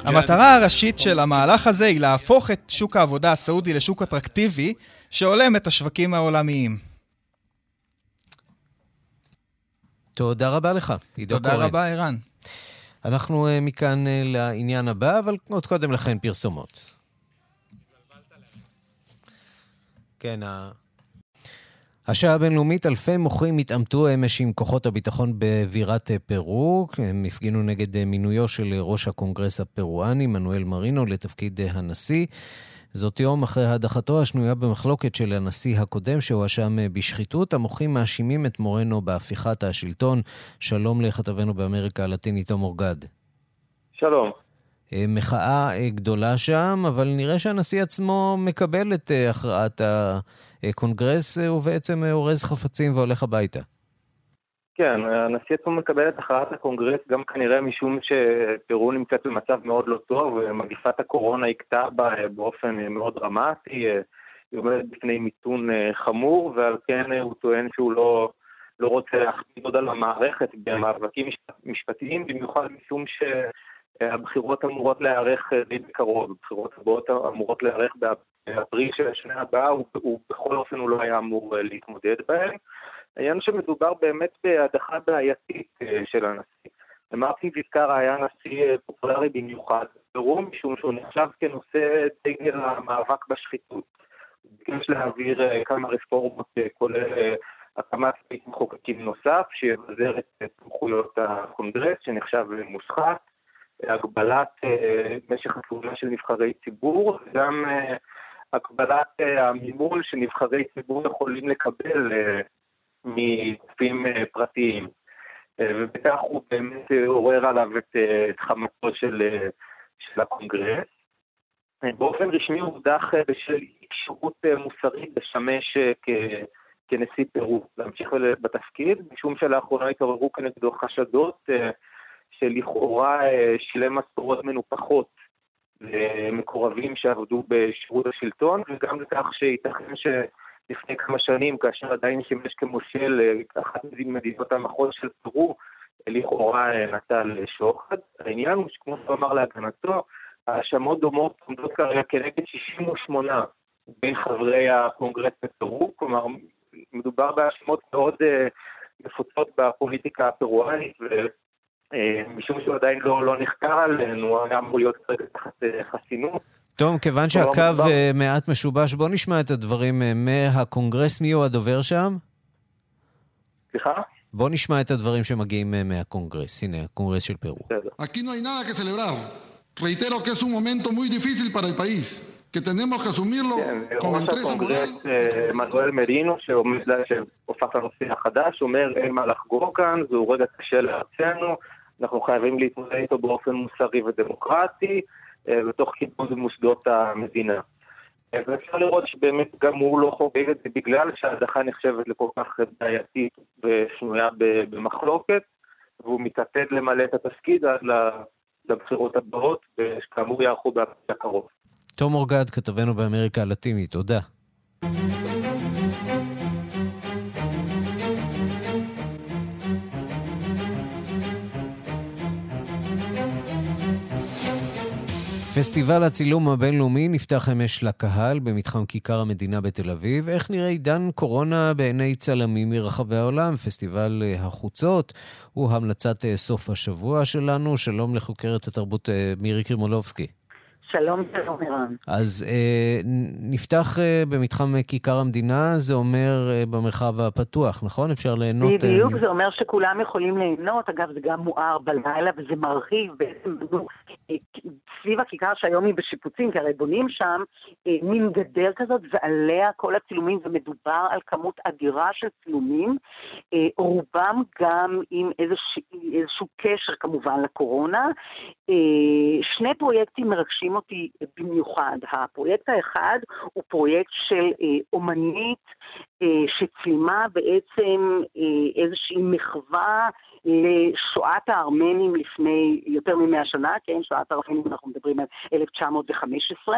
המטרה הראשית של המהלך הזה היא להפוך את שוק העבודה הסעודי לשוק אטרקטיבי שהולם את השווקים העולמיים. תודה רבה לך, עידו קורן. תודה רבה, ערן. אנחנו מכאן לעניין הבא, אבל עוד קודם לכן פרסומות. כן, השעה הבינלאומית, אלפי מוכרים התעמתו אמש עם כוחות הביטחון בבירת פרו. הם הפגינו נגד מינויו של ראש הקונגרס הפרואני, מנואל מרינו, לתפקיד הנשיא. זאת יום אחרי הדחתו השנויה במחלוקת של הנשיא הקודם שהואשם בשחיתות. המוחים מאשימים את מרינו בהפיכת השלטון. שלום לכתבנו באמריקה הלטינית, תום אורגד. שלום. מחאה גדולה שם, אבל נראה שהנשיא עצמו מקבל את הכרעת הקונגרס, הוא בעצם אורז חפצים והולך הביתה. כן, הנשיא עצמו מקבל את הכרעת הקונגרס גם כנראה משום שפרו נמצאת במצב מאוד לא טוב, מגיפת הקורונה הכתה בה באופן מאוד דרמטי, היא עומדת בפני מיתון חמור, ועל כן הוא טוען שהוא לא, לא רוצה להכביד עוד על המערכת במאבקים משפטיים, במיוחד משום ש... הבחירות אמורות להיערך די בקרוב, הבחירות הבאות אמורות להיערך באפריל של השנה הבאה, ובכל אופן הוא לא היה אמור להתמודד בהן. העניין שמדובר באמת בהדחה בעייתית של הנשיא. מרטין ויסקרה היה נשיא פופולרי במיוחד ברום, משום שהוא נחשב כנושא דגל המאבק בשחיתות. הוא ביקש להעביר כמה רפורמות, כולל הקמת בית מחוקקים נוסף, שיבזר את סמכויות הקונגרס, שנחשב מושחת. הגבלת משך הכהונה של נבחרי ציבור, וגם הגבלת המימון שנבחרי ציבור יכולים לקבל מגופים פרטיים. ובכך הוא באמת עורר עליו את חמתו של, של הקונגרס. באופן רשמי הוא הודח בשל כשירות מוסרית לשמש כ... כנשיא פרו, להמשיך בתפקיד, משום שלאחרונה התעוררו כנגדו חשדות שלכאורה שילם משכורות מנופחות למקורבים שעבדו בשירות השלטון, וגם לכך שייתכן שלפני כמה שנים, כאשר עדיין שימש כמושל אחת ממדינות המחוז של פרו, לכאורה נטל שוחד. העניין הוא שכמו שהוא אמר להגנתו, האשמות דומות עומדות כרגע כנגד 68 מבין חברי הקונגרס בפרו, כלומר מדובר בהאשמות מאוד נפוצות בפוליטיקה הפרואנית, משום שהוא עדיין לא, לא נחקר עליהן, הוא היה אמור להיות כרגע תחת חסינות. טוב, כיוון שהקו מעט משובש, בוא נשמע את הדברים מהקונגרס. מי הוא הדובר שם? סליחה? בוא נשמע את הדברים שמגיעים מהקונגרס. הנה, הקונגרס של פרו. Aquí no hay nada que celebrar. Reitero que es un momento muy difícil para el país. que tenemos que asumirlo con entereza moral. מנואל מרינו, שהופך לנשיא החדש, אומר אין מה לחגוג כאן, זהו רגע קשה לארצנו, אנחנו חייבים להתמודד איתו באופן מוסרי ודמוקרטי, בתוך כיבוד מוסדות המדינה. ואפשר לראות שבאמת גם הוא לא חוגג את זה בגלל שההדחה נחשבת לכל כך בעייתית ושנויה במחלוקת, והוא מתעתד למלא את התפקיד עד לבחירות הבאות, שכאמור יערכו באפריל הקרוב. תום אורגד, כתבנו באמריקה הלטינית, תודה. פסטיבל הצילום הבינלאומי נפתח אמש לקהל במתחם כיכר המדינה בתל אביב. איך נראה עידן קורונה בעיני צלמים מרחבי העולם? פסטיבל החוצות הוא המלצת סוף השבוע שלנו. שלום לחוקרת התרבות מירי קרימולובסקי. שלום, שלום, ערן. אז אה, נפתח אה, במתחם כיכר המדינה, זה אומר אה, במרחב הפתוח, נכון? אפשר ליהנות... בדיוק, אה, זה אומר שכולם יכולים ליהנות. אגב, זה גם מואר בלילה וזה מרחיב בעצם סביב הכיכר שהיום היא בשיפוצים, כי הרי בונים שם אה, מין גדר כזאת, ועליה כל הצילומים, ומדובר על כמות אדירה של צילומים, אה, רובם גם עם איזושה, איזשהו קשר כמובן לקורונה. אה, שני פרויקטים מרגשים אותי במיוחד. הפרויקט האחד הוא פרויקט של אה, אומנית אה, שצילמה בעצם אה, איזושהי מחווה לשואת הארמנים לפני יותר ממאה שנה, כן, שואת הארמנים אנחנו מדברים על 1915.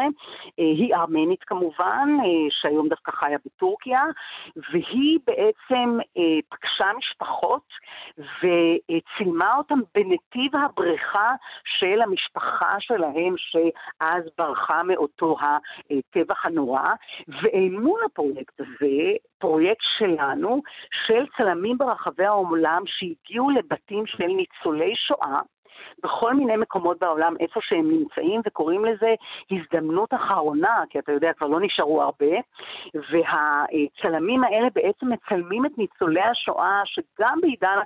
היא ארמנית כמובן, שהיום דווקא חיה בטורקיה, והיא בעצם פגשה משפחות וצילמה אותם בנתיב הבריכה של המשפחה שלהם, שאז ברחה מאותו הטבח הנורא, ואל מול הפרויקט הזה, פרויקט שלנו, של צלמים ברחבי העולם שהגיעו לבתים של ניצולי שואה, בכל מיני מקומות בעולם, איפה שהם נמצאים, וקוראים לזה הזדמנות אחרונה, כי אתה יודע, כבר לא נשארו הרבה, והצלמים האלה בעצם מצלמים את ניצולי השואה, שגם בעידן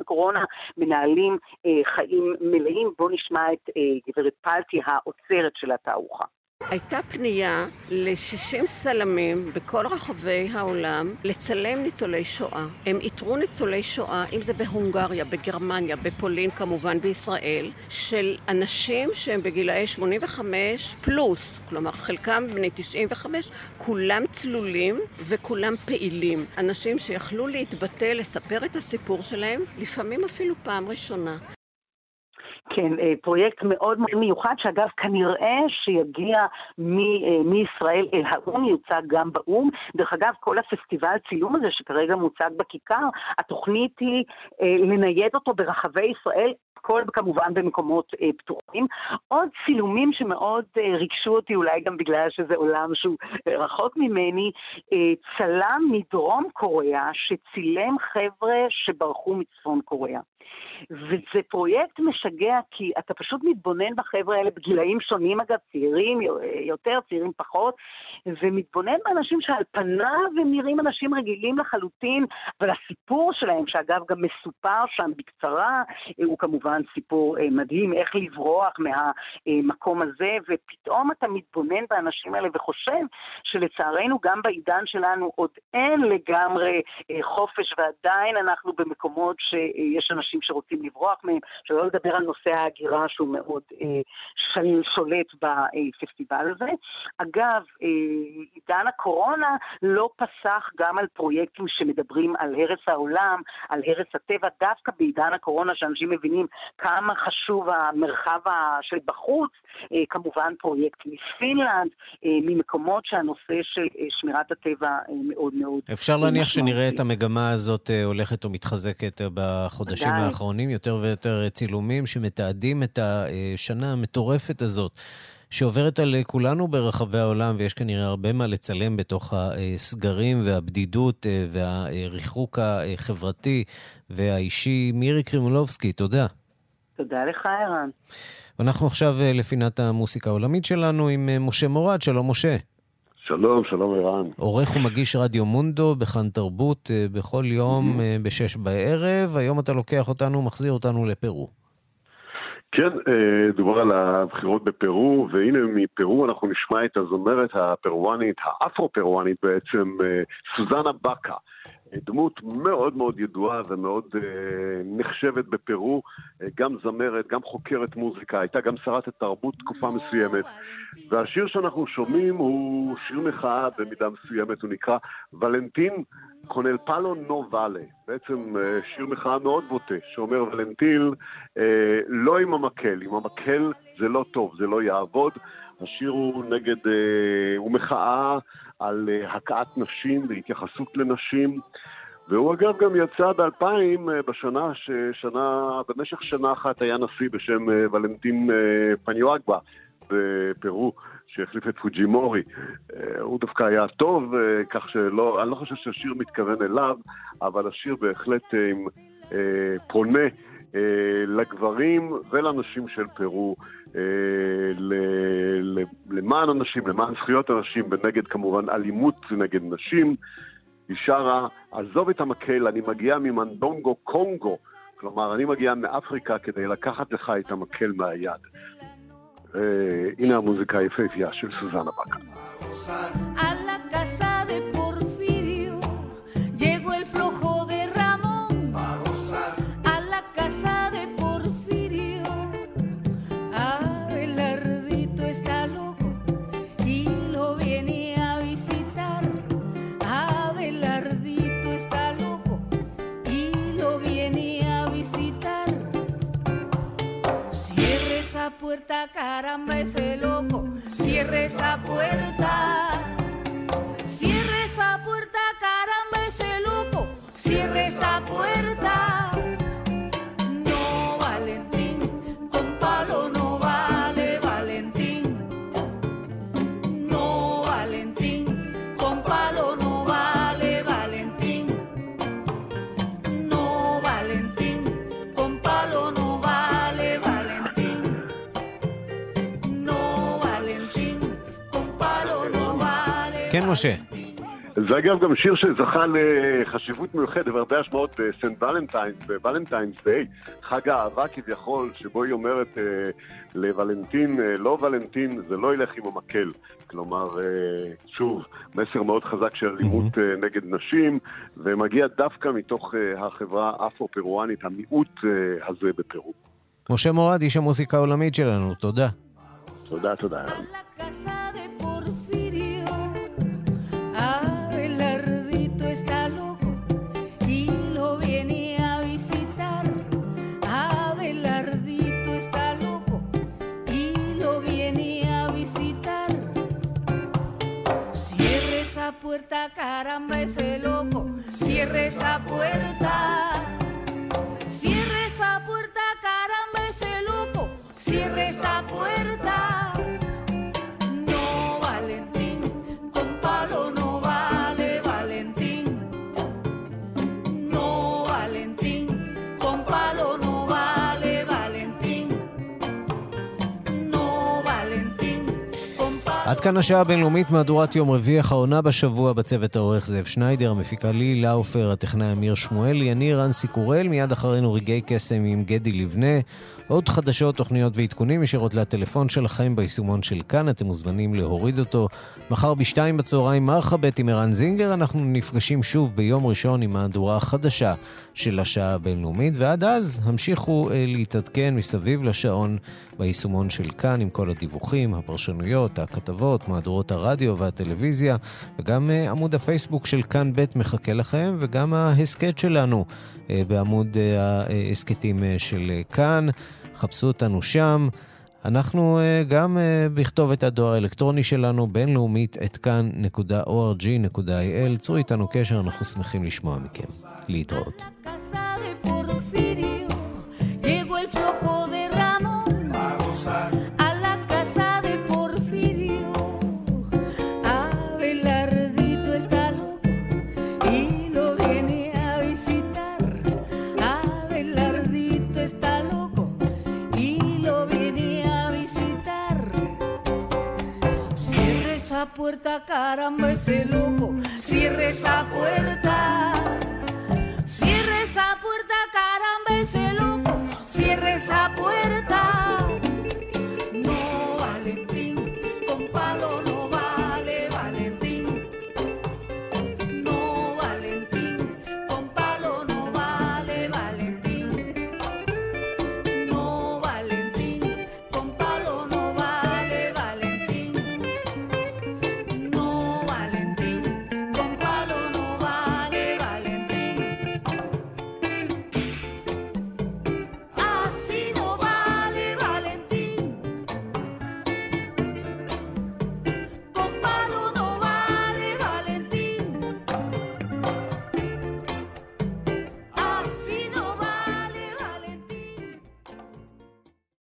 הקורונה מנהלים אה, חיים מלאים. בואו נשמע את אה, גברת פלטי, האוצרת של התערוכה. הייתה פנייה ל-60 צלמים בכל רחבי העולם לצלם ניצולי שואה. הם איתרו ניצולי שואה, אם זה בהונגריה, בגרמניה, בפולין כמובן, בישראל, של אנשים שהם בגילאי 85 פלוס, כלומר חלקם בני 95, כולם צלולים וכולם פעילים. אנשים שיכלו להתבטא, לספר את הסיפור שלהם, לפעמים אפילו פעם ראשונה. כן, אה, פרויקט מאוד מאוד מיוחד, שאגב, כנראה שיגיע אה, מישראל אל האו"ם, יוצג גם באו"ם. דרך אגב, כל הפסטיבל צילום הזה שכרגע מוצג בכיכר, התוכנית היא אה, לנייד אותו ברחבי ישראל הכל כמובן במקומות אה, פתוחים. עוד צילומים שמאוד אה, ריגשו אותי, אולי גם בגלל שזה עולם שהוא אה, רחוק ממני, אה, צלם מדרום קוריאה שצילם חבר'ה שברחו מצפון קוריאה. וזה פרויקט משגע כי אתה פשוט מתבונן בחבר'ה האלה בגילאים שונים אגב, צעירים יותר, צעירים פחות, ומתבונן באנשים שעל פניו הם נראים אנשים רגילים לחלוטין, אבל הסיפור שלהם, שאגב גם מסופר שם בקצרה, הוא כמובן סיפור אה, מדהים, איך לברוח מהמקום הזה, ופתאום אתה מתבונן באנשים האלה וחושב שלצערנו גם בעידן שלנו עוד אין לגמרי אה, חופש, ועדיין אנחנו במקומות שיש אנשים שרוצים לברוח מהם, שלא לדבר על נושא ההגירה שהוא מאוד אה, שולט בפסטיבל הזה. אגב, עידן הקורונה לא פסח גם על פרויקטים שמדברים על הרס העולם, על הרס הטבע, דווקא בעידן הקורונה, שאנשים מבינים כמה חשוב המרחב של בחוץ, אה, כמובן פרויקט מפינלנד, אה, ממקומות שהנושא של אה, שמירת הטבע מאוד מאוד... אפשר להניח שנראה את המגמה הזאת הולכת ומתחזקת בחודשים עדיין. האחרונים, יותר ויותר צילומים שמתעדים את השנה המטורפת הזאת. שעוברת על כולנו ברחבי העולם, ויש כנראה הרבה מה לצלם בתוך הסגרים והבדידות והריחוק החברתי והאישי. מירי קרימולובסקי, תודה. תודה לך, ערן. ואנחנו עכשיו לפינת המוסיקה העולמית שלנו עם משה מורד. שלום, משה. שלום, שלום ערן. עורך ומגיש רדיו מונדו בכאן תרבות בכל יום בשש בערב. היום אתה לוקח אותנו, מחזיר אותנו לפרו. כן, אה, דובר על הבחירות בפרו, והנה מפרו אנחנו נשמע את הזמרת הפרואנית, האפרו-פרואנית בעצם, אה, סוזנה בקה. דמות מאוד מאוד ידועה ומאוד אה, נחשבת בפרו, אה, גם זמרת, גם חוקרת מוזיקה, הייתה גם שרת התרבות תקופה מסוימת. והשיר שאנחנו שומעים הוא שיר מחאה במידה מסוימת, הוא נקרא ולנטין קונל פלו נו ואלה. בעצם אה, שיר מחאה מאוד בוטה, שאומר ולנטיל, אה, לא עם המקל, עם המקל זה לא טוב, זה לא יעבוד. השיר הוא נגד, אה, הוא מחאה על אה, הכאת נשים והתייחסות לנשים. והוא אגב גם יצא ב-2000, אה, בשנה, ששנה, במשך שנה אחת היה נשיא בשם ולנטין פניואגבה בפרו, שהחליף את פוג'ימורי. הוא דווקא היה טוב, כך שלא, אני לא חושב שהשיר מתכוון אליו, אבל השיר בהחלט פונה לגברים ולנשים של פרו. למען אנשים, למען זכויות אנשים, ונגד כמובן אלימות נגד נשים. היא שרה, עזוב את המקל, אני מגיע ממנדונגו קונגו. כלומר, אני מגיע מאפריקה כדי לקחת לך את המקל מהיד. הנה המוזיקה היפהפייה של סוזנה בקה. Caramba, ese loco, cierre esa puerta. משה. זה אגב גם שיר שזכה לחשיבות מיוחדת והרבה השמעות בסנט ולנטיינס, בוולנטיינס דיי, חג האהבה כביכול, שבו היא אומרת אה, לוולנטין, אה, לא ולנטין, זה לא ילך עם המקל. כלומר, אה, שוב, מסר מאוד חזק של אלימות אה, נגד נשים, ומגיע דווקא מתוך אה, החברה האפרו-פרואנית, המיעוט אה, הזה בפרו. משה מורד, איש המוזיקה העולמית שלנו, תודה. תודה, תודה. Caramba, ese loco. Cierre esa puerta. עד כאן השעה הבינלאומית, מהדורת יום רביעי האחרונה בשבוע בצוות העורך זאב שניידר, המפיקה לי לאופר, הטכנאי אמיר שמואלי, אני רנסי קורל, מיד אחרינו רגעי קסם עם גדי לבנה. עוד חדשות, תוכניות ועדכונים ישירות לטלפון שלכם ביישומון של כאן, אתם מוזמנים להוריד אותו. מחר בשתיים בצהריים מרחבת עם ערן זינגר, אנחנו נפגשים שוב ביום ראשון עם מהדורה החדשה של השעה הבינלאומית, ועד אז המשיכו אה, להתעדכן מסביב לשעון ביישומון של כאן עם כל הדיווחים, הפרשנויות, הכתבות, מהדורות הרדיו והטלוויזיה, וגם אה, עמוד הפייסבוק של כאן ב' מחכה לכם, וגם ההסכת שלנו אה, בעמוד ההסכתים של כאן. חפשו אותנו שם. אנחנו אה, גם אה, בכתובת הדואר האלקטרוני שלנו, בינלאומית, את כאן.org.il. צרו איתנו קשר, אנחנו שמחים לשמוע מכם. להתראות. Puerta, caramba, ese loco. Cierre esa puerta. Cierre esa puerta, caramba, ese loco. Cierre esa puerta.